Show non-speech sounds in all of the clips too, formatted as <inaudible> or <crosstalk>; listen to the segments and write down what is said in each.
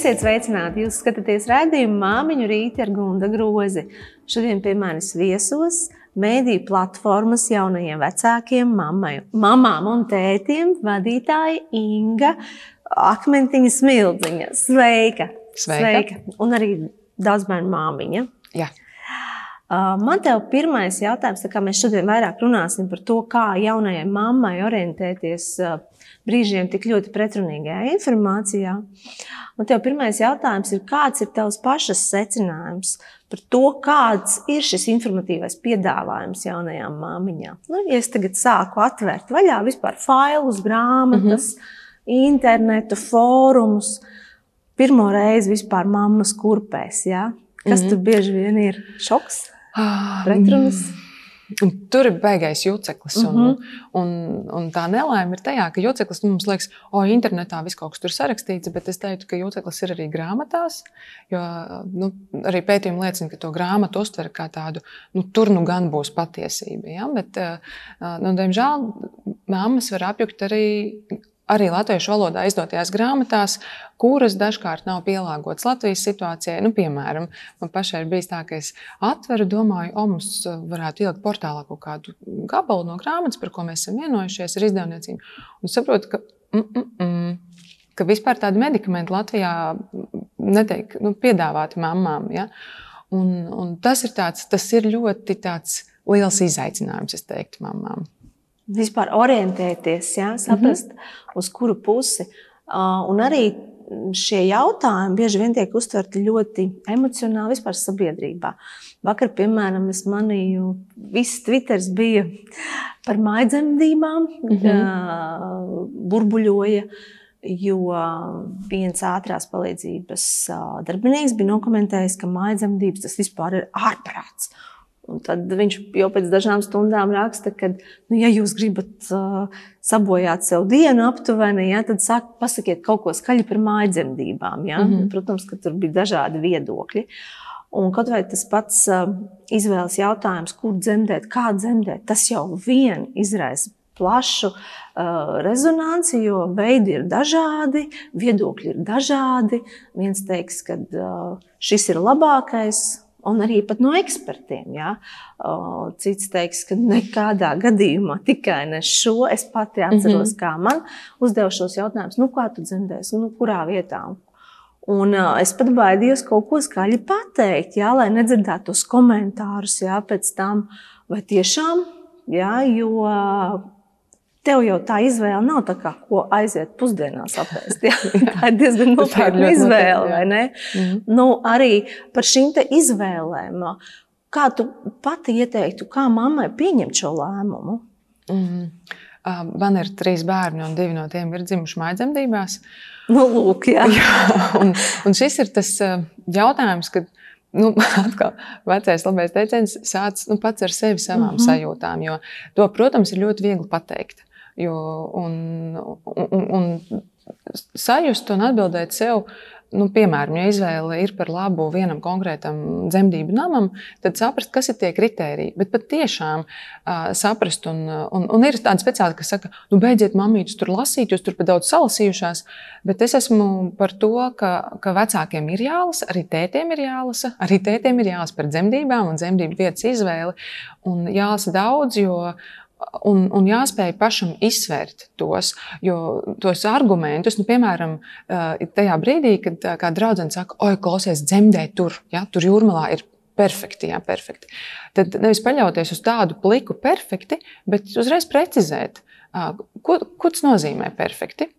Esiet sveicināti! Jūs skatāties raidījumu māmiņu rīti ar Gunda grozi. Šodien pie manis viesos mēdīju platformas jaunajiem vecākiem, mammai, mamām un tētiem vadītāja Inga Akmentiņa Smildziņa. Sveika! Sveika. Sveika! Un arī daudz bērnu māmiņa. Jā. Uh, Man te ir pirmais jautājums, tā kā mēs šodien vairāk runāsim par to, kā jaunajai mammai orientēties brīžiem tik ļoti pretrunīgajā informācijā. Un tev pirmais jautājums ir, kāds ir tavs pašas secinājums par to, kāds ir šis informatīvais piedāvājums jaunajām māmiņām? Nu, ja es tagad sāku atvērt vaļā vispār failus, grāmatas, mm -hmm. internetu, fórumus, pirmo reizi vispār mammas kurpēs, ja? kas mm -hmm. tur bieži vien ir šoks? Pretrunas. Un tur ir baigais juceklis. Un, Mhm. uh -huh. un, un tā nelaime ir tajā, ka juceklis nu, mums liekas, o, internetā viss kaut kas tur sarakstīts, bet es teiktu, ka juceklis ir arī grāmatās. Jo nu, arī pētījumi liecina, ka to grāmatu uztver kā tādu, nu, tur nu gan būs patiesība. Ja? Bet, uh, nu, diemžēl, mammas var apjukt arī. Arī latviešu valodā izdotajās grāmatās, kuras dažkārt nav pielāgotas Latvijas situācijai. Nu, piemēram, man pašai ir bijis tā, ka es atveru, domāju, o, mums varētu ielikt portālā kaut kādu gabalu no grāmatas, par ko mēs esam vienojušies ar izdevniecību. Un saprotu, ka, mm, mm, mm, ka vispār tādi medikamenti Latvijā netiek nu, piedāvāti mamām. Ja? Un, un tas, ir tāds, tas ir ļoti liels izaicinājums, es teiktu, mamām. Vispār orientēties, ja? saprast, mm -hmm. uz kuru pusi. Uh, un arī šie jautājumi bieži vien tiek uztverti ļoti emocionāli vispār sabiedrībā. Vakar, piemēram, es manīju, viss Twitter bija par maidzemdībām, mm -hmm. burbuļoja, jo viens ātrās palīdzības darbinieks bija nokomentējis, ka maidzemdības tas vispār ir ārprāts. Un tad viņš jau pēc dažām stundām raksta, ka, nu, ja jūs gribat uh, sabojāt sev dienu aptuveni, ja, tad sāk, pasakiet kaut ko skaļi par mājdzemdībām. Ja? Mm -hmm. Protams, ka tur bija dažādi viedokļi. Un kaut vai tas pats uh, izvēles jautājums, kur dzemdēt, kā dzemdēt, tas jau vien izraisa plašu uh, rezonanci, jo veidi ir dažādi, viedokļi ir dažādi. Viens teiks, ka uh, šis ir labākais, un arī no ekspertiem. Ja? Cits teiks, ka nekādā gadījumā tikai ne šo. Es pati atceros, mm -hmm. kā man uzdeva šos jautājumus, nu, kā tu dzemdēsi, nu, kurā vietā. Un, uh, es pat baidījos kaut ko skaļi pateikt, jā, lai nedzirdētu tos komentārus jā, pēc tam, vai tiešām, jā, jo tev jau tā izvēle nav tā, kā, ko aiziet pusdienās apēst. Jā. <laughs> Tā ir diezgan <laughs> nopietna izvēle, vai ne? Mm -hmm. nu, arī par šīm izvēlēm. Kā tu pati ieteiktu, kā mammai pieņemt šo lēmumu? Mm -hmm. Man ir trīs bērni, un divi no tiem ir dzimuši mājdzemdībās. Nu, lūk, jā. <laughs> jā, un, un šis ir tas jautājums, kad nu, atkal vecais labais teiciens sācis nu, pats ar sevi savām mm -hmm. sajūtām. Jo to, protams, ir ļoti viegli pateikt. Jo, un, un, un sajust un atbildēt sev, nu, piemēram, ja izvēle ir par labu vienam konkrētam dzemdību namam, tad saprast, kas ir tie kriteriji. Bet patiešām uh, saprast, un, un, un ir tādi speciāli, kas saka, nu, beidziet, mamītus, tur lasīt, jūs tur par daudz salasījušās. Bet es esmu par to, ka, ka vecākiem ir jālasa, arī tētiem ir jālasa, arī tētiem ir jālasa par dzemdībām un dzemdību vietas izvēli. Un jālasa daudz, jo Un, un jāspēj pašam izsvērt tos, tos argumentus, nu, piemēram, tajā brīdī, kad kāda draudzene saka, oi, klausies, dzemdē tur, ja, tur jūrmalā ir perfekti, jā, perfekti. Tad nevis paļauties uz tādu pliku perfekti, bet uzreiz precizēt, ko, ko tas nozīmē perfekti.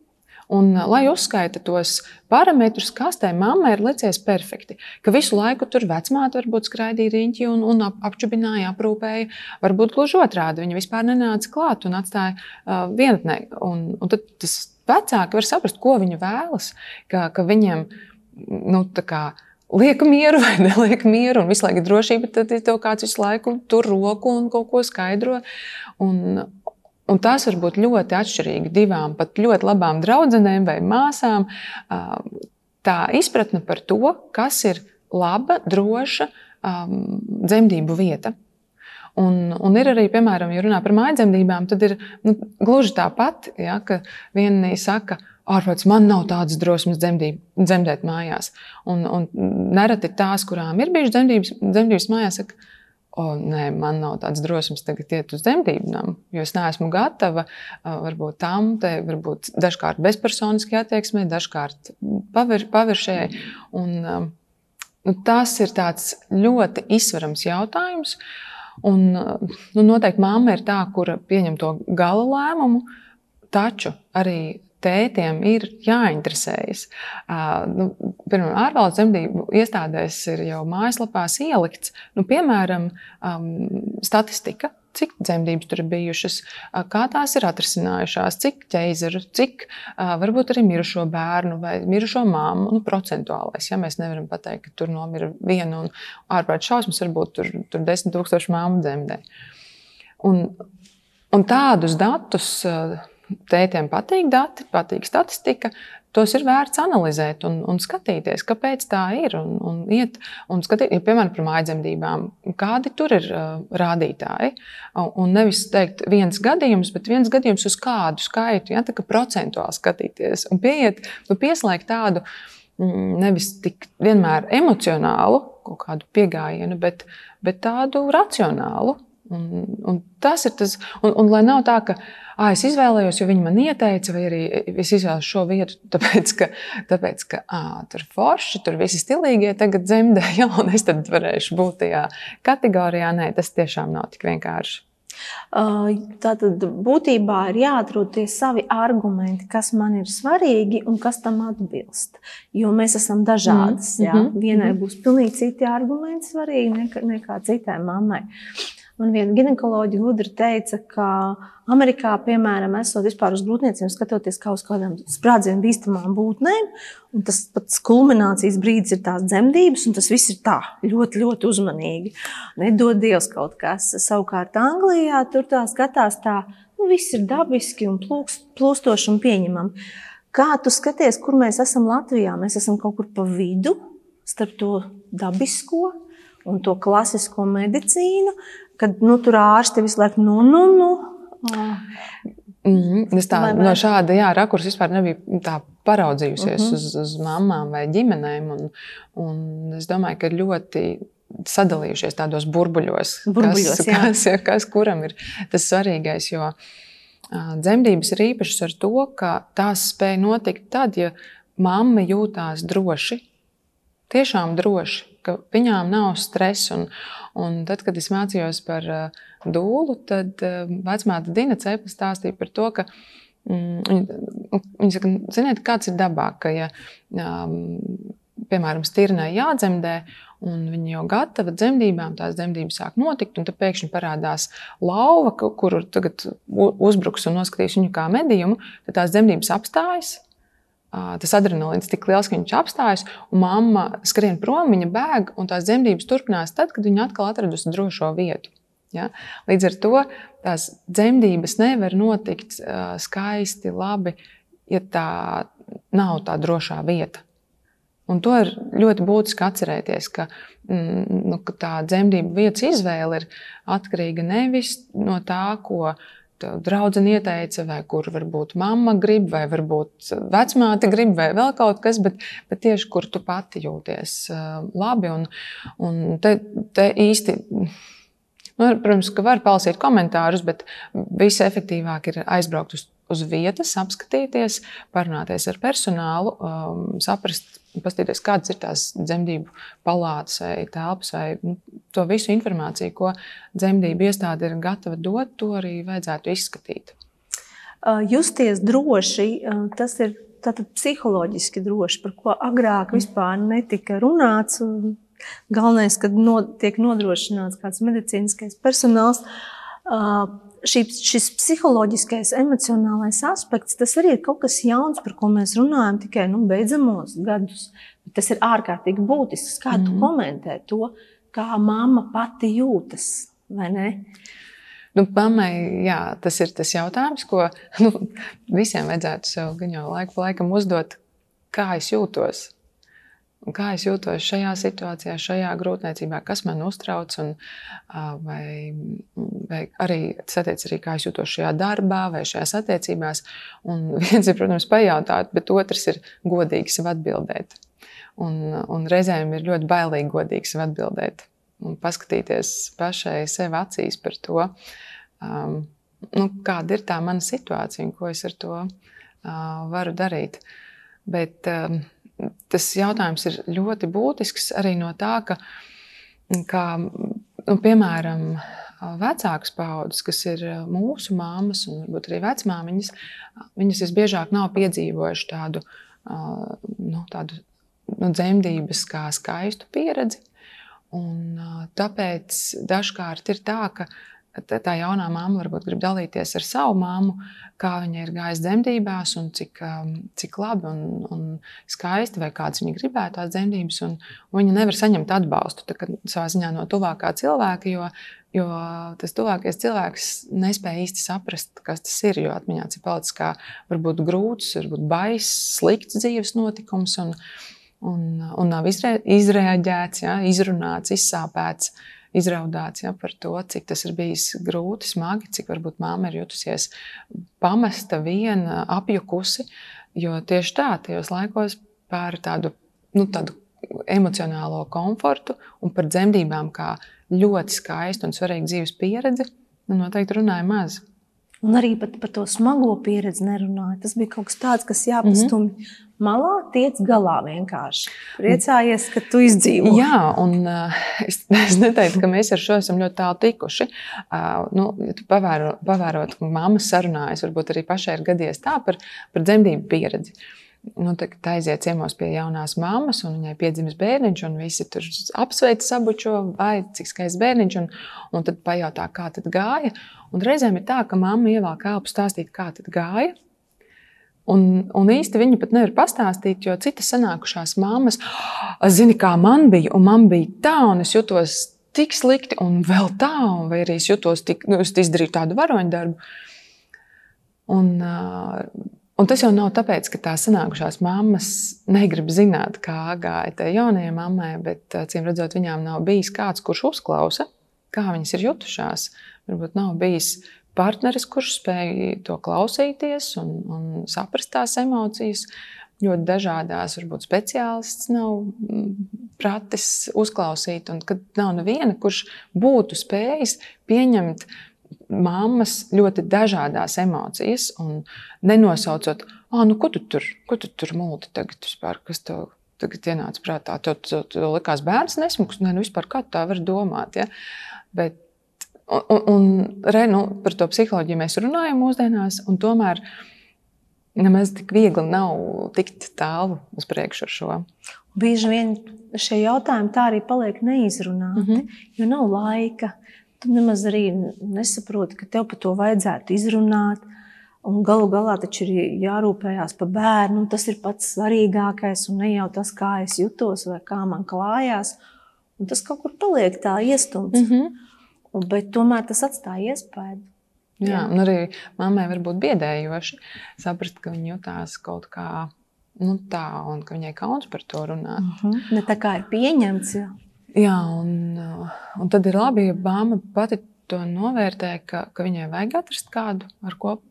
Un, lai uzskaita tos parametrus, kas tai mammai ir licies perfekti, ka visu laiku tur vecmāte varbūt skraidīja riņķi un, un ap, apčubināja, aprūpēja. Varbūt gluži otrādi, viņa vispār nenāca klāt un atstāja uh, vienatnē. Un, un tad tas vecāki var saprast, ko viņi vēlas, ka, ka viņiem nu, kā, liek mieru vai neliek mieru, un visu laiku ir drošība, tad tev kāds visu laiku tur roku un kaut ko skaidro. Un, Un tas var būt ļoti atšķirīgi divām pat ļoti labām draudzenēm vai māsām. Tā izpratne par to, kas ir laba, droša dzemdību vieta. Un, un ir arī, piemēram, ja runā par mājdzemdībām, tad ir nu, gluži tāpat, ja, ka viena saka, ārprāts, man nav tādas drosmes dzemdīb, dzemdēt mājās. Un, un nereti tās, kurām ir bijušas dzemdības, dzemdības mājās, saka, o, nē, man nav tādas drosmes tagad iet uz dzemdībām, jo es neesmu gatava varbūt tam, te, varbūt dažkārt bezpersoniski attieksmē, dažkārt pavir, paviršējai. Un, nu, tas ir tāds ļoti izsverams jautājums. Un, nu, noteikti mamma ir tā, kura pieņem to gala lēmumu, taču arī tētiem ir jāinteresējas. Nu, Pirmā ārvalstu dzemdību iestādēs ir jau mājaslapās ielikts, nu, piemēram, statistika. Cik dzemdības tur ir bijušas, kā tās ir atrisinājušās, cik ķēzaru, cik varbūt arī mirušo bērnu vai mirušo māmu, nu, procentuālais. Ja mēs nevaram pateikt, ka tur nomira viena un ārprāt šausmas, varbūt tur, tur desmit tūkstoši māmu dzemdē. Un, un tādus datus tētiem patīk dati, patīk statistika. Tos ir vērts analizēt un, un skatīties, kāpēc tā ir. Un, un iet, un skatīt, ja, piemēram, par mājdzemdībām, kādi tur ir uh, rādītāji. Un nevis teikt viens gadījums, bet viens gadījums uz kādu skaitu, ja, tā kā procentuāli skatīties un pieiet, nu, pieslēgt tādu mm, nevis tik vienmēr emocionālu kaut kādu pieejamību, bet, bet tādu racionālu. Un, un tas ir tas, un, un lai nav tā, ka ah, es izvēlējos, jo viņi man ieteica, vai arī es izvēlos šo vietu, <laughs> tāpēc, ka, tāpēc, ka ah, tur forši, tur visi stilīgie tagad dzemdē, <laughs> jā, un es tad varēšu būt tajā kategorijā. Nē, tas tiešām nav tik vienkārši. Tātad būtībā ir jāatrod tie savi argumenti, kas man ir svarīgi un kas tam atbilst. Jo mēs esam dažādas. Mm -hmm. Vienai būs pilnīgi citi argumenti svarīgi nekā, nekā citai mammai. Man viena ginekoloģija gudri teica, ka Amerikā, piemēram, esot vispār uz grūtniecēm, skatoties kā uz kādām sprādzienu bīstamām būtnēm, un tas pats kulminācijas brīdis ir tās dzemdības, un tas viss ir tā ļoti, ļoti uzmanīgi. Nedod Dievs kaut kas. Savukārt Anglijā tur tā skatās tā, nu, viss ir dabiski un plūkst, plūstoši un pieņemami. Kā tu skaties, kur mēs esam Latvijā? Mēs esam kaut kur pa vidu starp to dabisko un to klasisko medicīnu kad nu, tur ārsti visu laiku, nu, nu, nu. Mm -hmm. Es tā, no šāda jā, rakursa vispār nebiju tā paraudzījusies mm -hmm. uz, uz mamām vai ģimenēm. Un, un es domāju, ka ļoti sadalījušies tādos burbuļos, burbuļos kas, kas, <laughs> kas kuram ir tas svarīgais. Jo dzemdības ir īpašas ar to, ka tās spēj notikt tad, ja mamma jūtās droši, tiešām droši, ka viņām nav stresa. Un, tad, kad es mācījos par uh, dūlu, tad uh, vecmāte Dina Cepla stāstīja par to, ka mm, viņa saka, ziniet, kāds ir dabā, ka, ja, um, piemēram, stirnai jādzemdē, un viņa jau gatava dzemdībām, tās dzemdības sāk notikt, un tad pēkšņi parādās lauva, kuru tagad uzbruks un noskatīs viņu kā medījumu, tad tās dzemdības apstājas tas adrenalīns tik liels, ka viņš apstājas, un mamma skrien prom, viņa bēg, un tās dzemdības turpinās tad, kad viņa atkal atradusi drošo vietu. Ja? Līdz ar to tās dzemdības nevar notikt uh, skaisti, labi, ja tā nav tā drošā vieta. Un to ir ļoti būtiski atcerēties, ka, mm, nu, ka tā dzemdību vietas izvēle ir atkarīga nevis no tā, ko draudzene ieteica, vai kur varbūt mamma grib, vai varbūt vecmāte grib, vai vēl kaut kas, bet, bet tieši kur tu pati jūties labi. Un, un te, te īsti. Nu, protams, ka var palasīt komentārus, bet visefektīvāk ir aizbraukt uz, uz vietas, apskatīties, parunāties ar personālu, um, saprast, paskatīties, kādas ir tās dzemdību palātas vai telpas, vai nu, to visu informāciju, ko dzemdību iestāde ir gatava dot, to arī vajadzētu izskatīt. Justies droši, tas ir psiholoģiski droši, par ko agrāk vispār netika runāts. Galvenais, kad no, tiek nodrošināts kāds medicīniskais personāls, šī, šis psiholoģiskais, emocionālais aspekts, tas arī ir kaut kas jauns, par ko mēs runājam tikai nu, beidzamos gadus. Bet tas ir ārkārtīgi būtisks. Kā mm. tu mhm. komentē to, kā mamma pati jūtas? Nu, mammai, jā, tas ir tas jautājums, ko nu, visiem vajadzētu sev gan jau laiku pa laikam uzdot, kā es jūtos. Kā es jūtos šajā situācijā, šajā grūtniecībā, kas man uztrauc. Un, vai, vai arī tas attiecas arī, kā es jūtos šajā darbā vai šajās attiecībās. Un <laughs> viens ir, protams, pajautāt, bet otrs ir godīgi sev atbildēt. Un, un reizēm ir ļoti bailīgi godīgi sev atbildēt un paskatīties pašai sev acīs par to, um, nu, kāda ir tā mana situācija un ko es ar to uh, varu darīt. Bet, um, tas jautājums ir ļoti būtisks arī no tā, ka, ka nu, piemēram, vecākas paudzes, kas ir mūsu māmas un varbūt arī vecmāmiņas, viņas visbiežāk nav piedzīvojušas tādu, nu, tādu nu, dzemdības kā skaistu pieredzi. Un, tāpēc dažkārt ir tā, ka tā jaunā mamma varbūt grib dalīties ar savu māmu, kā viņa ir gājusi dzemdībās, un cik, um, cik labi un, un skaisti, vai kādas viņa gribētu tās dzemdības. Un, un viņa nevar saņemt atbalstu tā, savā ziņā no tuvākā cilvēka, jo, jo tas tuvākais cilvēks nespēja īsti saprast, kas tas ir. Jo atmiņā ir palicis kā varbūt grūts, varbūt baiss, slikts dzīves notikums. Un, un, un nav izrēģēts, ja, izrunāts, izsāpēts. Uh, izraudāts ja, par to, cik tas ir bijis grūti, smagi, cik varbūt māma ir jutusies pamesta, viena, apjukusi. Jo tieši tā, tajos laikos par tādu, nu, tādu emocionālo komfortu un par dzemdībām kā ļoti skaistu un svarīgu dzīves pieredzi, nu, noteikti runāja maz. Un arī par, par to smago pieredzi nerunāja. Tas bija kaut kas tāds, kas jāpastumj mm -hmm malā, tiec galā vienkārši. Priecājies, ka tu izdzīvo. Jā, un uh, es, <laughs> es neteiktu, ka mēs ar šo esam ļoti tālu tikuši. Uh, nu, ja tu pavēro, pavērot, ka mamma sarunājas, varbūt arī pašai ir gadies tā par, par dzemdību pieredzi. Nu, tā, tā aiziet ciemos pie jaunās mammas, un viņai piedzimis bērniņš, un visi tur apsveic sabučo, vai cik skaists bērniņš, un, un tad pajautā, kā tad gāja. Un reizēm ir tā, ka mamma ievelk elpu stāstīt, kā tad gāja, Un, un īsti viņi pat nevar pastāstīt, jo citas sanākušās māmas zina, kā man bija, un man bija tā, un es jutos tik slikti, un vēl tā, un vai arī es jutos tik, nu, es izdarīju tādu varoņu darbu. Un, un tas jau nav tāpēc, ka tās sanākušās mammas negrib zināt, kā gāja tai jaunajai mammai, bet, acīm redzot, viņām nav bijis kāds, kurš uzklausa, kā viņas ir jutušās. Varbūt nav bijis partneris, kurš spēj to klausīties un, un saprast tās emocijas. Ļoti dažādās, varbūt speciālists nav mm, pratis uzklausīt, un kad nav neviena, kurš būtu spējis pieņemt mammas ļoti dažādas emocijas, un nenosaucot, ah, nu, ko tu tur, ko tu tur multi tagad vispār, kas tev tagad ienāca prātā. Tev, tev, tev likās bērns nesmuks, ne, nu vispār kā tā var domāt. Ja? Bet Un, un, re, nu, par to psiholoģiju mēs runājam mūsdienās, un tomēr nemaz tik viegli nav tikt tālu uz priekšu ar šo. Bieži vien šie jautājumi tā arī paliek neizrunāti, mm -hmm. jo nav laika. Tu nemaz arī nesaproti, ka tev par to vajadzētu izrunāt. Un galu galā taču ir jārūpējas par bērnu. Tas ir pats svarīgākais, un ne jau tas, kā es jutos vai kā man klājās. Un tas kaut kur paliek tā iestumts. Mm -hmm. Bet tomēr tas atstāja iespēju. Jā, Jā. un arī mammai var būt biedējoši saprast, ka viņa jutās kaut kā nu, tā, un ka viņai kauns par to runāt. Uh mhm. -huh. Ne tā kā ir pieņemts. Jā, Jā un, un tad ir labi, ja māma pati to novērtē, ka, ka viņai vajag atrast kādu, ar ko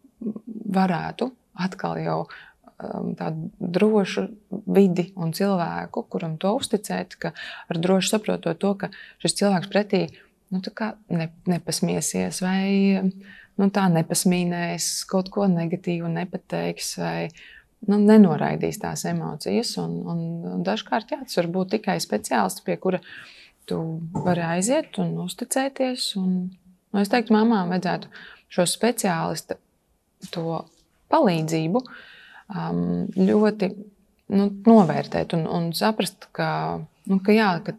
varētu atkal jau um, tādu drošu vidi un cilvēku, kuram to uzticēt, ka ar droši saprotot to, ka šis cilvēks pretī ir nu, ne, nepasmiesies, vai nu, tā nepasmīnēs, kaut ko negatīvu nepateiks, vai nu, nenoraidīs tās emocijas. Un, un, un dažkārt jā, tas var būt tikai speciālists, pie kura tu vari aiziet un uzticēties. Un, nu, es teiktu, mamām vajadzētu šo speciālistu palīdzību um, ļoti nu, novērtēt un, un saprast, ka, nu, ka, jā, ka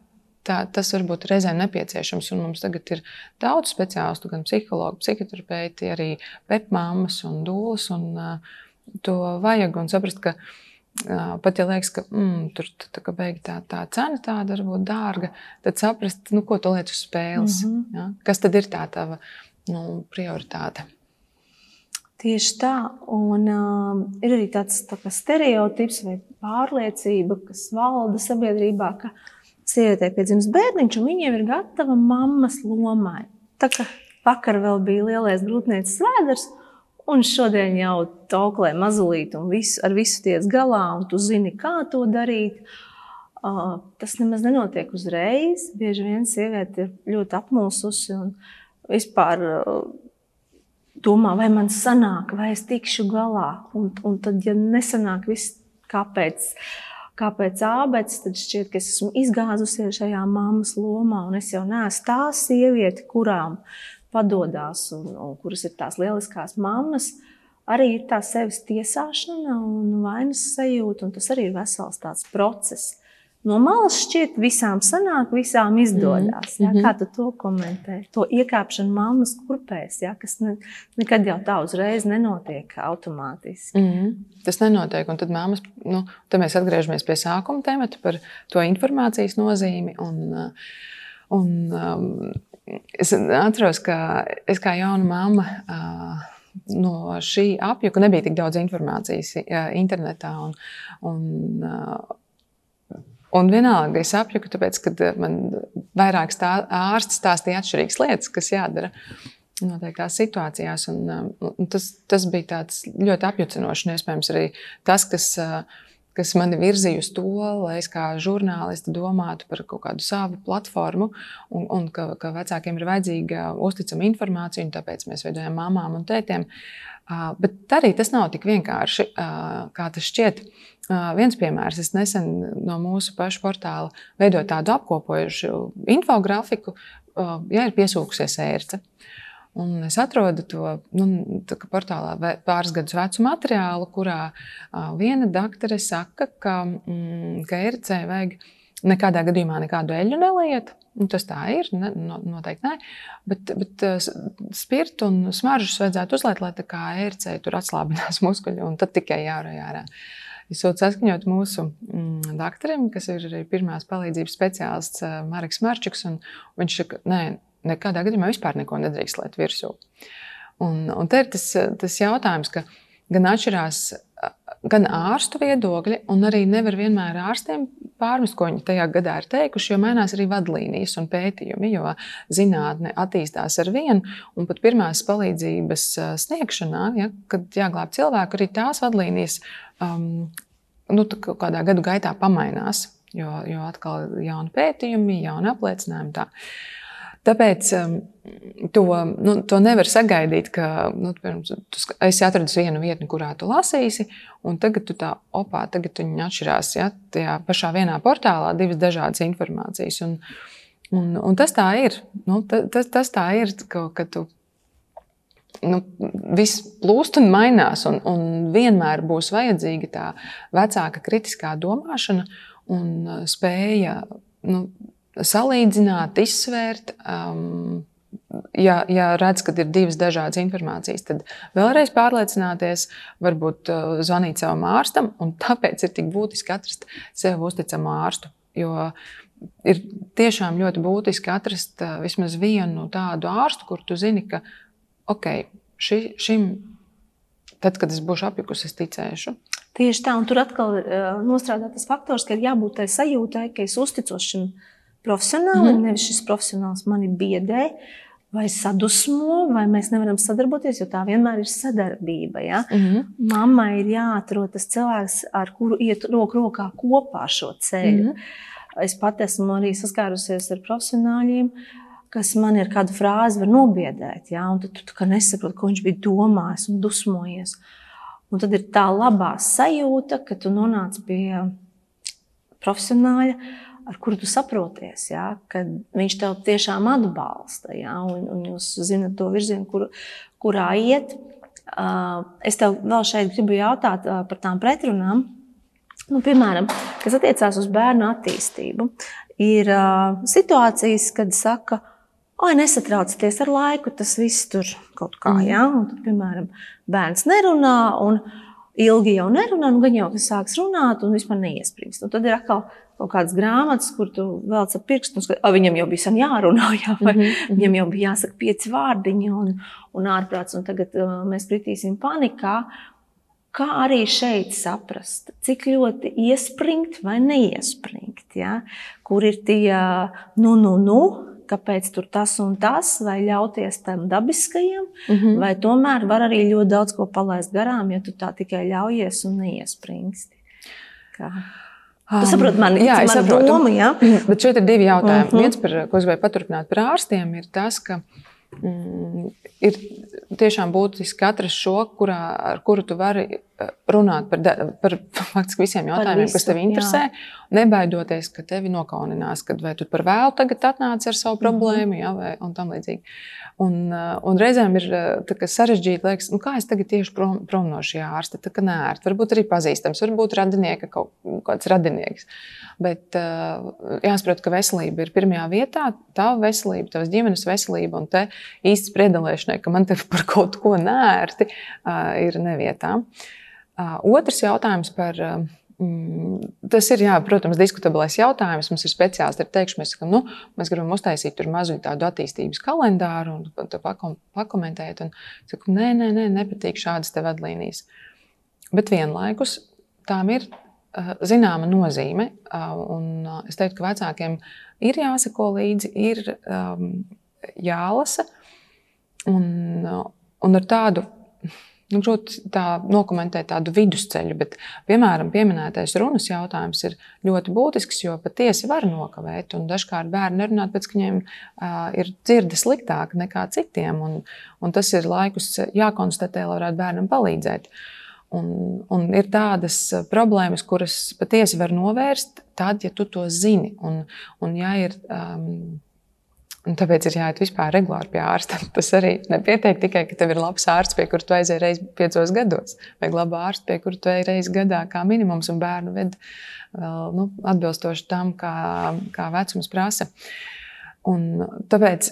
tā, tas var būt reizēm nepieciešams. Un mums tagad ir daudz speciālistu, gan psihologi, psihoterapeiti, arī pepmāmas un dūles. Un, uh, to vajag un saprast, ka uh, pat ja liekas, ka mm, tur tā, tā, tā, tā cena tāda varbūt dārga, tad saprast, nu, ko tu liec uz spēles. Mm -hmm. ja? Kas tad ir tā tava nu, prioritāte? Tieši tā, un uh, ir arī tāds tā stereotips vai pārliecība, kas valda sabiedrībā, ka sievietei piedzimst bērniņš, un viņa ir gatava mammas lomai. Tā kā vakar vēl bija lielais grūtniecības svētdienas, un šodien jau toklē mazulīt un visu, ar visu tiec galā, un tu zini, kā to darīt. Uh, tas nemaz nenotiek uzreiz. Bieži vien sieviete ir ļoti apmulsusi un vispār uh, domā, vai man sanāk, vai es tikšu galā. Un, un tad, ja nesanāk viss, kāpēc, kāpēc ābēts, tad šķiet, ka es esmu izgāzusies šajā mammas lomā, un es jau neesmu tā sieviete, kurām padodas un, un kuras ir tās lieliskās mammas. Arī ir tā sevis tiesāšana un vainas sajūta, un tas arī ir vesels tāds process no malas šķiet, visām sanāk, visām izdodas. Mm -hmm. Kā tu to komentē? To iekāpšanu mammas kurpēs, ja, kas ne, nekad jau tā uzreiz nenotiek automātiski. Mm -hmm. Tas nenotiek, un tad māmas, nu, tad mēs atgriežamies pie sākuma temata par to informācijas nozīmi. Un, un, um, es atceros, ka es kā jauna mamma. Uh, no šī apjuka nebija tik daudz informācijas internetā. Un, un, Un vienalga es apjuku, tāpēc, ka eh, man vairāk stā, ārsti stāstīja atšķirīgas lietas, kas jādara noteiktās situācijās. Un, um, un tas, tas bija ļoti apjucinoši. Iespējams, arī tas, kas, uh, kas mani virzīja uz to, lai es kā žurnālisti domātu par kaut kādu savu platformu, un, un ka, ka vecākiem ir vajadzīga uzticama informācija, un tāpēc mēs veidojam mamām un tētiem. Uh, bet arī tas nav tik vienkārši, uh, kā tas šķiet. Viens piemērs, es nesen no mūsu pašu portāla veidoju tādu apkopojušu infografiku, ja ir piesūkusies ērce. Un es atrodu to nu, portālā pāris gadus vecu materiālu, kurā viena doktore saka, ka, mm, ka ērcē vajag nekādā gadījumā nekādu eļļu neliet. Un tas tā ir, ne, noteikti nē. Bet, bet spirtu un smaržus vajadzētu uzliet, lai tā kā ērcē tur atslābinās <laughs> muskuļi, un tad tikai jārā jārā. Esot saskaņot mūsu mm, doktoram, kas ir arī pirmās palīdzības speciālists Marks Marčiks, un viņš saka, nē, nekādā gadījumā vispār neko nedrīkst liet virsū. Un, un te ir tas, tas jautājums, ka gan atšķirās gan ārstu viedokļi, un arī nevar vienmēr ārstiem pārmest, ko viņi tajā gadā ir teikuši, jo mainās arī vadlīnijas un pētījumi, jo zinātne attīstās ar vienu, un pat pirmās palīdzības sniegšanā, ja, kad jāglāb cilvēku, arī tās vadlīnijas um, nu, kādā gadu gaitā pamainās, jo, jo atkal ir jauni pētījumi, jauni apliecinājumi. Tā. Tāpēc um, to, nu, to nevar sagaidīt, ka nu, pirms, tu esi atradis vienu vietni, kurā tu lasīsi, un tagad tu tā opā, tagad viņi atšķirās. Ja, tajā pašā vienā portālā divas dažādas informācijas. Un, un, un tas tā ir. Nu, tas, tas tā ir, ka, ka tu nu, viss plūst un mainās, un, un vienmēr būs vajadzīga tā vecāka kritiskā domāšana un uh, spēja nu, salīdzināt, izsvērt. Um, ja, ja redz, ka ir divas dažādas informācijas, tad vēlreiz pārliecināties, varbūt uh, zvanīt savam ārstam. Tāpēc ir tik būtiski atrast sev uzticamu ārstu. Jo ir tiešām ļoti būtiski atrast uh, vismaz vienu tādu ārstu, kur tu zini, ka ok, ši, šim, tad, kad es būšu apjukusi, es ticēšu. Tieši tā, un tur atkal uh, nostrādāt tas faktors, ka ir jābūt tai sajūtai, ka es uzticos šim profesionāli, mm nevis šis profesionāls mani biedē. Vai sadusmo, vai mēs nevaram sadarboties, jo tā vienmēr ir sadarbība. Ja? Mm -hmm. Mammai ir jāatrod tas cilvēks, ar kuru iet roku rokā kopā šo ceļu. Mm -hmm. Es pat esmu arī saskārusies ar profesionāļiem, kas man ir kāda frāze, var nobiedēt. Ja? Un tad tu, tu nesaproti, ko viņš bija domājis un dusmojies. Un tad ir tā labā sajūta, ka tu nonāc pie profesionāļa ar kuru tu saproties, ja, ka viņš tev tiešām atbalsta, ja, un, un jūs zinat to virzienu, kur, kurā iet. Es tev vēl šeit gribu jautāt par tām pretrunām. Nu, piemēram, kas attiecās uz bērnu attīstību, ir situācijas, kad saka, oi, nesatraucieties ar laiku, tas viss tur kaut kā, mm. ja? un tad, piemēram, bērns nerunā, un ilgi jau nerunā, nu gan jau tas sāks runāt un vispār neiesprings. Un tad ir atkal kaut kādas grāmatas, kur tu velc ap pirkstu, un viņam jau bija jārunā, <laughs> jā, vai mm -hmm. viņam jau bija jāsaka pieci vārdiņi un, un ārprāts, un tagad uh, mēs kritīsim panikā. Kā arī šeit saprast, cik ļoti iespringt vai neiespringt, ja? kur ir tie nu, nu, nu, kāpēc tur tas un tas, vai ļauties tam dabiskajam, mm -hmm. vai tomēr var arī ļoti daudz ko palaist garām, ja tu tā tikai ļaujies un neiespringsti. Kā? Tu saproti, man, jā, man doma, ja? Bet šeit ir divi jautājumi. Mm -hmm. Viens, par, ko es gribēju paturpināt par ārstiem, ir tas, ka mm, ir tiešām būtiski atrast šo, kurā, ar kuru tu vari eh, runāt par, par <laughs> faktiski visiem jautājumiem, visu, kas tev interesē. Jā. Nebaidoties, ka tevi nokauninās, kad vai tu par vēlu tagad atnāc ar savu mhm. problēmu, mm -hmm. jā, vai, un tam līdzīgi. Un, eh, un reizēm ir eh, sarežģīti, liekas, nu, kā es tagad tieši prom, prom no šī ārsta. Tā kā nērti, varbūt arī pazīstams, varbūt radinieka kaut kāds radinieks. Bet jāsaprot, ka veselība ir pirmajā vietā, tava veselība, tavas ģimenes veselība, un te īsti spriedzelēšanai, ka man te par kaut ko nērti ir nevietā. Otrs jautājums par. Mm, tas ir, jā, protams, diskutablais jautājums. Mums ir speciālisti, ir teikuši, mēs, sakam, nu, mēs gribam uztaisīt mazu tādu attīstības kalendāru un pakom, pakomentēt. Un, saku, nē, nē, nē, nepatīk šādas vadlīnijas. Bet vienlaikus tām ir uh, zināma nozīme. Uh, un, uh, es teiktu, ka vecākiem ir jāsako līdzi, ir um, jālasa. Un, un ar tādu grūti tā nokomentēt tādu vidusceļu, bet, piemēram, pieminētais runas jautājums ir ļoti būtisks, jo patiesi var nokavēt. Dažkārt bērni runā pēc, ka viņiem uh, ir dzirde sliktāka nekā citiem, un, un tas ir laikus jākonstatē, lai varētu bērnam palīdzēt. Un, un ir tādas problēmas, kuras patiesi var novērst, tad, ja tu to zini. Un, un ja ir, um, Un tāpēc ir jāiet vispār regulāri pie ārsta. <laughs> Tas arī nepietiek tikai, ka tev ir labs ārsts, pie kura tu aizēji reizes piecos gados, vai laba ārsta, pie kura tu ej reizes gadā, kā minimums, un bērnu ved vēl nu, atbilstoši tam, kā, kā vecums prasa. Un tāpēc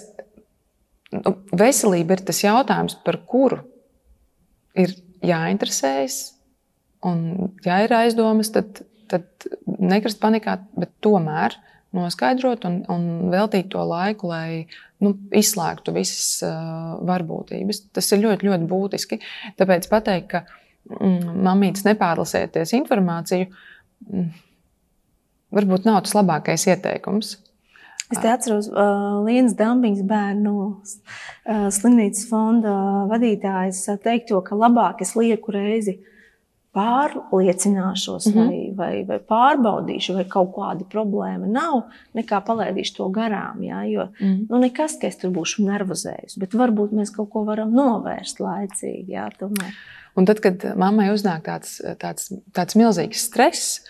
nu, veselība ir tas jautājums, par kuru ir jāinteresējas. Un, ja ir aizdomas, tad, tad nekrist panikā, bet tomēr noskaidrot un, un veltīt to laiku, lai nu, izslēgtu visas uh, varbūtības. Tas ir ļoti, ļoti būtiski. Tāpēc pateikt, ka mm, mamītes nepārlasieties informāciju, mm, varbūt nav tas labākais ieteikums. Es te atceros, uh, Lienas Dambīgas bērnu uh, slimnīcas fonda vadītājas teikto, ka labāk es lieku reizi pārliecināšos, mm -hmm. vai, vai, vai pārbaudīšu, vai kaut kāda problēma nav, nekā palaidīšu to garām. Jā, jo mm -hmm. nu, nekas, ka es tur būšu nervozējis, bet varbūt mēs kaut ko varam novērst laicīgi. Jā, tomēr. Un tad, kad mammai uznāk tāds, tāds, tāds milzīgs stress,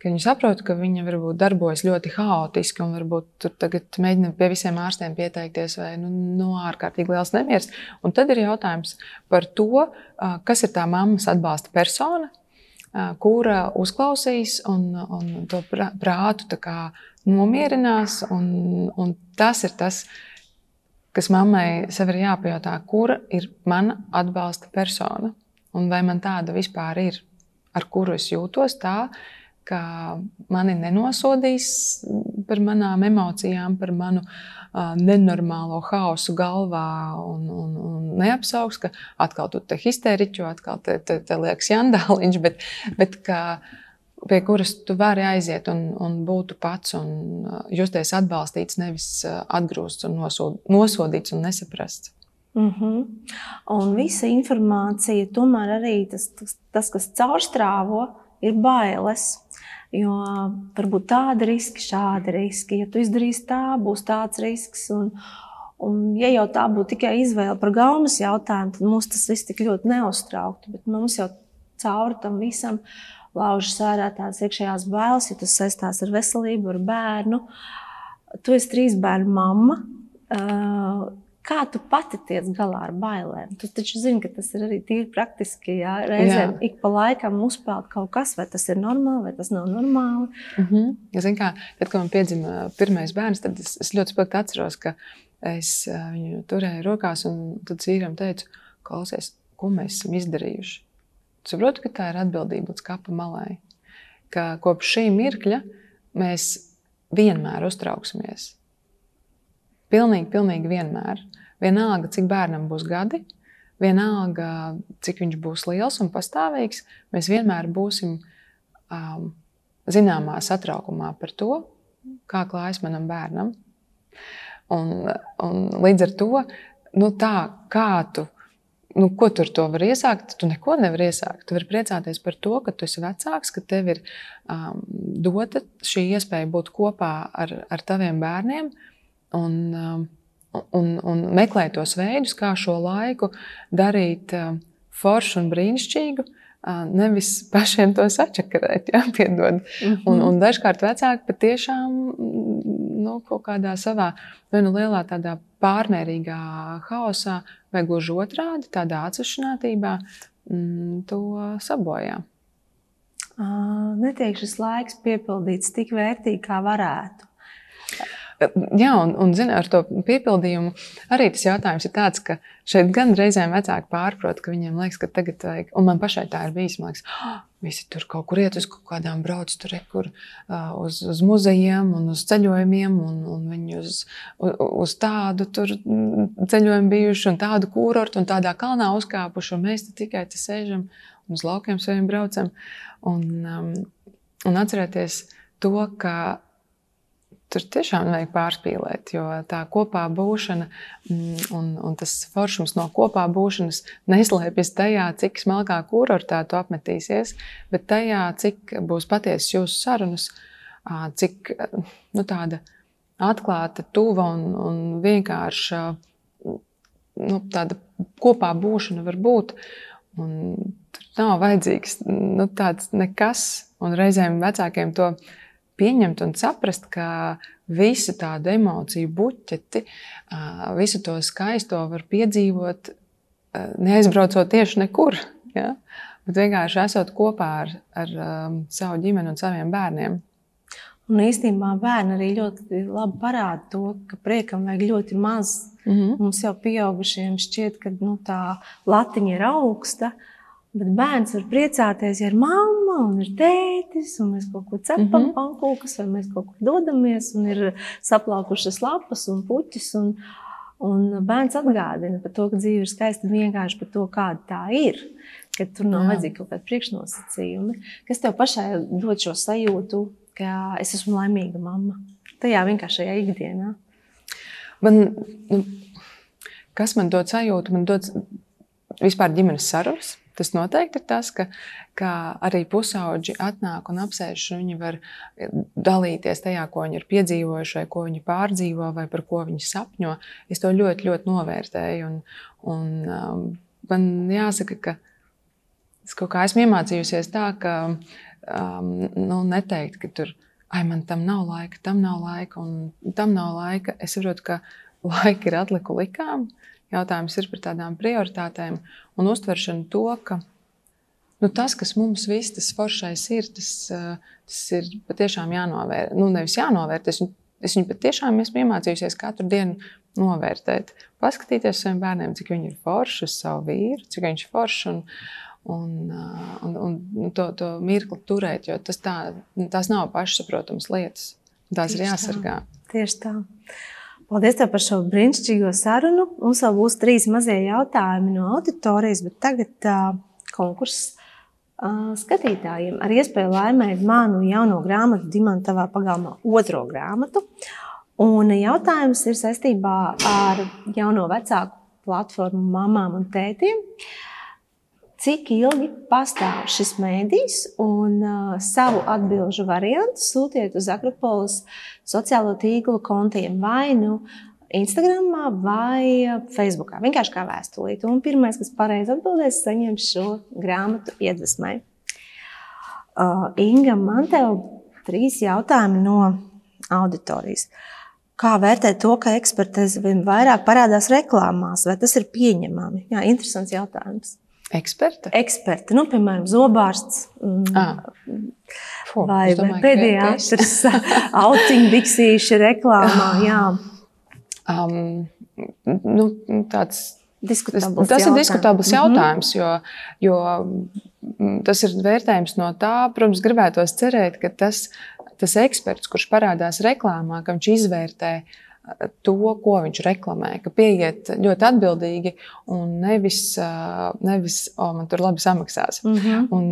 ka viņi saprot, ka viņa varbūt darbojas ļoti haotiski un varbūt tur tagad mēģina pie visiem ārstiem pieteikties, vai nu, nu, ārkārtīgi liels nemieris. Un tad ir jautājums par to, kas ir tā mammas atbalsta persona, kura uzklausīs un, un to prātu nomierinās. Un, un tas ir tas, kas mammai sev ir jāpajautā, kura ir mana atbalsta persona un vai man tāda vispār ir, ar kuru es jūtos tā, ka mani nenosodīs par manām emocijām, par manu uh, nenormālo hausu galvā un, un, un neapsaugs, ka atkal tu te histēriķo, atkal te, te, te liekas jandāliņš, bet, bet ka, pie kuras tu vari aiziet un, un būt pats un justies atbalstīts, nevis atgrūsts un nosod, nosodīts un nesaprasts. Mm -hmm. Un visa informācija, tomēr arī tas, tas, tas kas caurstrāvo, ir bailes. Jo varbūt tādi riski, šādi riski. Ja tu izdarīsi tā, būs tāds risks. Un, un ja jau tā būtu tikai izvēle par gaumas jautājumu, tad mums tas viss tik ļoti neuztrauktu. Bet mums jau cauri tam visam laužas ārā tādas iekšējās bailes, jo tas saistās ar veselību, ar bērnu. Tu esi trīs bērnu mamma. Kā tu pati tiec galā ar bailēm? Tu taču zini, ka tas ir arī tīri praktiski. Jā, reizēm jā. ik pa laikam uzpeld kaut kas, vai tas ir normāli, vai tas nav normāli. Mm -hmm. ja, zin, kā, tad, kad man piedzima pirmais bērns, tad es, es ļoti spilgti atceros, ka es viņu turēju rokās, un tad cīram teicu, klausies, ko mēs esam izdarījuši. Tu saproti, ka tā ir atbildība līdz kapa malai. Ka kopš šī mirkļa mēs vienmēr uztrauksimies. Pilnīgi, pilnīgi vienmēr. Vienalga, cik bērnam būs gadi, vienalga, cik viņš būs liels un pastāvīgs, mēs vienmēr būsim um, zināmā satraukumā par to, kā klājas manam bērnam. Un, un līdz ar to, nu, tā, kā tu, nu, ko tu ar to vari iesākt, tu neko nevari iesākt. Tu vari priecāties par to, ka tu esi vecāks, ka tev ir um, dota šī iespēja būt kopā ar, ar taviem bērniem. Un, um, un, un meklēt tos veidus, kā šo laiku darīt um, foršu un brīnišķīgu, nevis <laughs> pašiem to sačakarēt, ja, piedod. Mm -hmm. un, un dažkārt vecāki patiešām nu, kaut kādā savā, vai nu lielā tādā pārmērīgā haosā, vai gluži otrādi, tādā atsevišķinātībā, mm, to sabojā. Netiek šis laiks piepildīts tik vērtīgi, kā varētu. Jā, un, un zin, ar to piepildījumu arī tas jautājums ir tāds, ka šeit gan reizēm vecāki pārprot, ka viņiem liekas, ka tagad vajag, un man pašai tā ir bijis, man liekas, oh, visi tur kaut kur iet uz kaut kādām brauc, tur kur uz, uz muzejiem un uz ceļojumiem, un, un viņi uz, uz, tādu tur ceļojumu bijuši, un tādu kūrortu, un tādā kalnā uzkāpuši, un mēs tikai te sēžam un uz laukiem saviem braucam. Un, um, un atcerēties to, ka tur tiešām vajag pārspīlēt, jo tā kopā būšana mm, un, un tas foršums no kopā būšanas neslēpjas tajā, cik smalkā kurortā tu apmetīsies, bet tajā, cik būs patiesas jūsu sarunas, cik nu, tāda atklāta, tuva un, un vienkārša nu, tāda kopā būšana var būt. Un tur nav vajadzīgs nu, tāds nekas, un reizēm vecākiem to pieņemt un saprast, ka visu tādu emociju buķeti, visu to skaisto var piedzīvot, neaizbraucot tieši nekur. Ja? Bet vienkārši esot kopā ar, ar savu ģimeni un saviem bērniem. Un īstenībā bērni arī ļoti labi parāda to, ka priekam vajag ļoti maz. Mm -hmm. Mums jau pieaugušiem šķiet, ka nu, tā latiņa ir augsta. Bet bērns var priecāties, ja ir mamma un ir tētis, un mēs kaut ko cepam, mm -hmm. pankūkas, vai mēs kaut kur dodamies, un ir saplaukušas lapas un puķis. Un, un bērns atgādina par to, ka dzīve ir skaista vienkārši par to, kāda tā ir. Ka tur nav vajadzīgi kaut kādi priekšnosacījumi. Kas tev pašai dod šo sajūtu, ka es esmu laimīga mamma? Tajā vienkāršajā ikdienā. Man, nu, kas man dod sajūtu? Man dod vispār ģimenes sarunas Tas noteikti ir tas, ka, ka arī pusauģi atnāk un apsēž, un viņi var dalīties tajā, ko viņi ir piedzīvojuši, vai ko viņi pārdzīvo, vai par ko viņi sapņo. Es to ļoti, ļoti novērtēju. Un, un, um, man jāsaka, ka es kaut kā esmu iemācījusies tā, ka um, nu, neteikt, ka tur ai, man tam nav laika, tam nav laika, un tam nav laika. Es saprotu, ka <laughs> laika ir atliku likām. Jautājums ir par tādām prioritātēm un uztveršanu to, ka nu, tas, kas mums viss tas foršais ir, tas, eh, tas ir patiešām jānovērtē. Nu, nevis jānovērtē, es, viņu patiešām esmu iemācījusies katru dienu novērtēt. Paskatīties saviem bērniem, cik viņi ir forši uz savu vīru, cik viņš ir foršs. Un, un, eh, un, un to, to mirkli turēt, jo tas, tā, tas nav pašsaprotamas lietas. Tās Tieši ir jāsargā. Tā. Tieši tā. Paldies par šo brīnišķīgo sarunu. Mums vēl būs trīs mazie jautājumi no auditorijas, bet tagad uh, konkurss uh, skatītājiem ar iespēju laimēt manu jauno grāmatu, Dimantavā pagalmā, otro grāmatu. Un jautājums ir saistībā ar jauno vecāku platformu mamām un tētiem. Uh, cik ilgi pastāv šis mēdījis, un uh, savu atbildžu variantu sūtiet uz Akropolis sociālo tīklu kontiem vai nu Instagram vai Facebook. Vienkārši kā vēstulīt. Un pirmais, kas pareizi atbildēs, saņems šo grāmatu iedvesmai. Uh, Inga, man te trīs jautājumi no auditorijas. Kā vērtēt to, ka ekspertēze vien vairāk parādās reklāmās, vai tas ir pieņemami? Jā, interesants jautājums. Eksperta? Eksperta, nu, piemēram, zobārsts. Ah. Fu, vai vai pēdējais <laughs> autiņu biksīša reklāmā. Jā. Um, nu, tāds, diskutabls tas, tas ir diskutabls jautājums, mm -hmm. jo, jo tas ir vērtējums no tā, protams, gribētos cerēt, ka tas tas eksperts, kurš parādās reklāmā, ka viņš izvērtē to, ko viņš reklamē, ka pieiet ļoti atbildīgi un nevis, nevis o, man tur labi samaksās. Mm -hmm. Un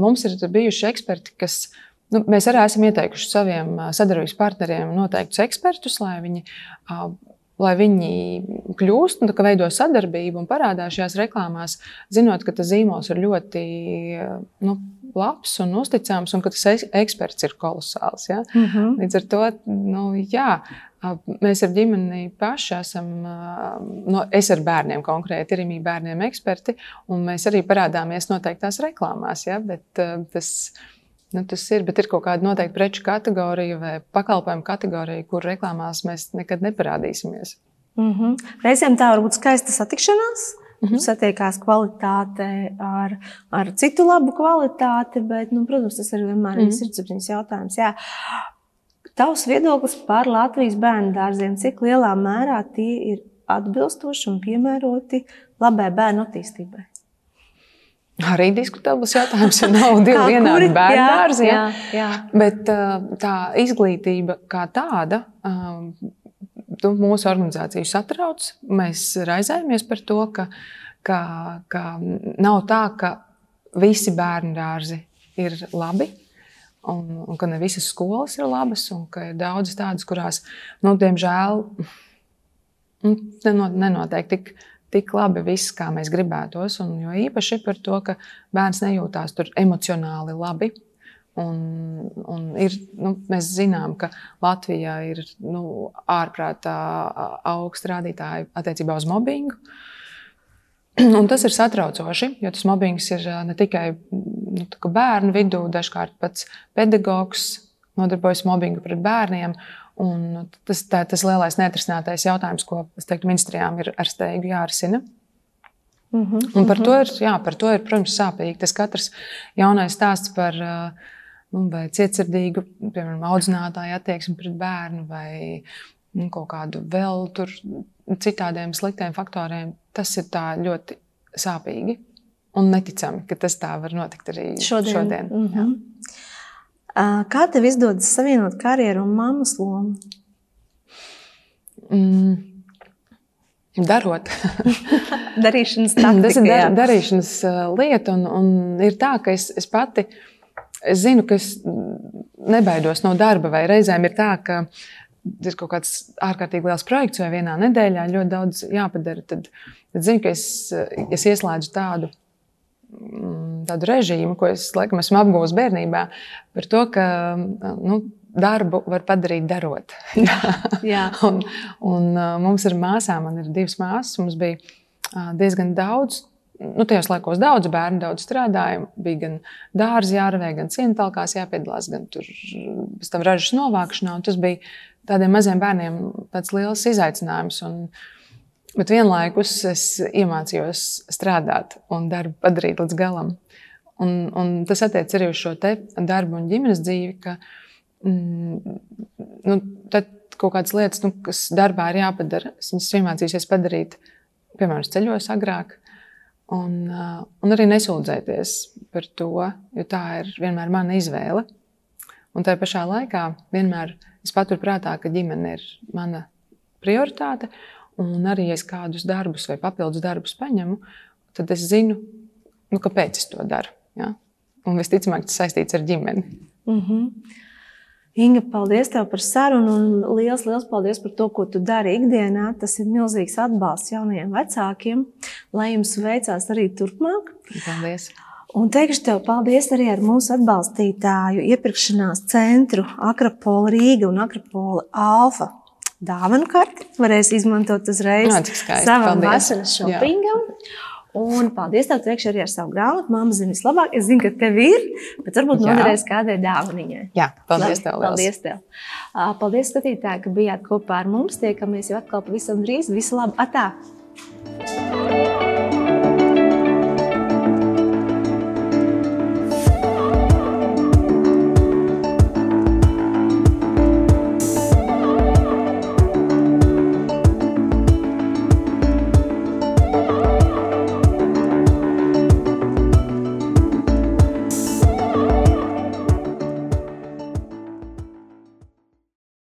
mums ir bijuši eksperti, kas. Nu, mēs arī esam ieteikuši saviem sadarbības partneriem noteiktus ekspertus, lai viņi lai viņi kļūst un veido sadarbību un parādās šajās reklāmās, zinot, ka tas zīmols ir ļoti nu, labs un uzticams, un ka tas eksperts ir kolosāls. Ja? Mm -hmm. Līdz ar to nu, jā, mēs ar ģimeni paši esam, no, es ar bērniem konkrēti, ir arī bērniem eksperti, un mēs arī parādāmies noteiktās reklāmās. Ja? Bet, tas, Nu, tas ir, bet ir kaut kāda noteikta preču kategorija vai pakalpojumu kategorija, kur reklāmās mēs nekad neparādīsimies. Mm -hmm. Reizēm tā var būt skaista satikšanās. Mm -hmm. Satiekās kvalitāte ar, ar citu labu kvalitāti, bet, nu, protams, tas ir vienmēr mm -hmm. sirdsapziņas jautājums. Jā. Tavs viedoklis par Latvijas bērnu dārziem, cik lielā mērā tie ir atbilstoši un piemēroti labai bērnu attīstībai? Arī diskutabls jautājums, jo nav divi <laughs> vienādi bērnu dārzi. Ja? Jā, jā. Bet tā izglītība kā tāda mūsu organizāciju satrauc. Mēs raizējamies par to, ka, ka, ka nav tā, ka visi bērnu dārzi ir labi. Un, un ka ne visas skolas ir labas, un ka ir daudzas tādas, kurās, nu, diemžēl, nu, nenotiek tik tik labi viss, kā mēs gribētos. Un jo īpaši par to, ka bērns nejūtās tur emocionāli labi. Un, un ir, nu, mēs zinām, ka Latvijā ir nu, ārprātā augsts rādītāji attiecībā uz mobbingu. <clears throat> Un tas ir satraucoši, jo tas mobbings ir ne tikai nu, bērnu vidū, dažkārt pats pedagogs nodarbojas mobbingu pret bērniem. Un tas ir tas lielais neatrisinātais jautājums, ko teiktu, ministrijām ir ar steigu jārisina. Mm -hmm, un par, mm -hmm. to ir, jā, par to ir, protams, sāpīgi. Tas katrs jaunais stāsts par nu, cietsirdīgu, piemēram, audzinātāju attieksmi pret bērnu vai nu, kaut kādu vēl tur citādiem sliktiem faktoriem, tas ir ļoti sāpīgi un neticami, ka tas tā var notikt arī šodien. šodien mm -hmm. Kā tev izdodas savienot karjeru un mammas lomu? Mm. Darot. <laughs> darīšanas taktika, Tas ir dar, darīšanas lieta, un, un ir tā, ka es, es pati es zinu, ka es nebaidos no darba, vai reizēm ir tā, ka ir kaut kāds ārkārtīgi liels projekts, vai vienā nedēļā ļoti daudz jāpadara. Tad, tad zinu, ka es, es ieslēdzu tādu Mm, tādu režīmu, ko es laikam esmu apgūlis bērnībā, par to, ka nu, darbu var padarīt darot. <laughs> Jā. <laughs> un, un mums ir māsām, man ir divas māsas, mums bija diezgan daudz. Nu, tajos laikos daudz bērnu, daudz strādāja. Bija gan dārza jārvē, gan cienītākās jāpiedalās, gan tur pēc tam ražas novākšanā. Tas bija tādiem maziem bērniem tāds liels izaicinājums. Un, Bet vienlaikus es iemācījos strādāt un darbu padarīt līdz galam. Un, un tas attiecas arī uz šo darbu un ģimenes dzīvi, ka mm, nu, tad kaut kādas lietas, nu, kas darbā ir jāpadara, es viņas iemācījos padarīt, piemēram, ceļos agrāk. Un, un arī nesūdzēties par to, jo tā ir vienmēr mana izvēle. Un tajā pašā laikā vienmēr es paturu prātā, ka ģimene ir mana prioritāte. Un arī, ja es kādus darbus vai papildus darbus paņemu, tad es zinu, nu, kāpēc es to daru. Ja? Un visticamāk, tas saistīts ar ģimeni. Mm -hmm. Inga, paldies tev par sarunu un liels, liels paldies par to, ko tu dari ikdienā. Tas ir milzīgs atbalsts jaunajiem vecākiem, lai jums veicās arī turpmāk. Paldies! Un teikšu tev paldies arī ar mūsu atbalstītāju iepirkšanās centru Akropola Rīga un Akropola Alfa dāvanu karti. Varēs izmantot uzreiz no, savam vasaras shoppingam. Un paldies tev priekšā arī ar savu grāmatu. Māma zina vislabāk. Es zinu, ka tev ir, bet varbūt noderēs kādai dāvaniņai. Jā, paldies tev. Paldies tev. Paldies skatītāji, ka bijāt kopā ar mums. Tiekamies jau atkal pavisam drīz. Visu labu! Atā!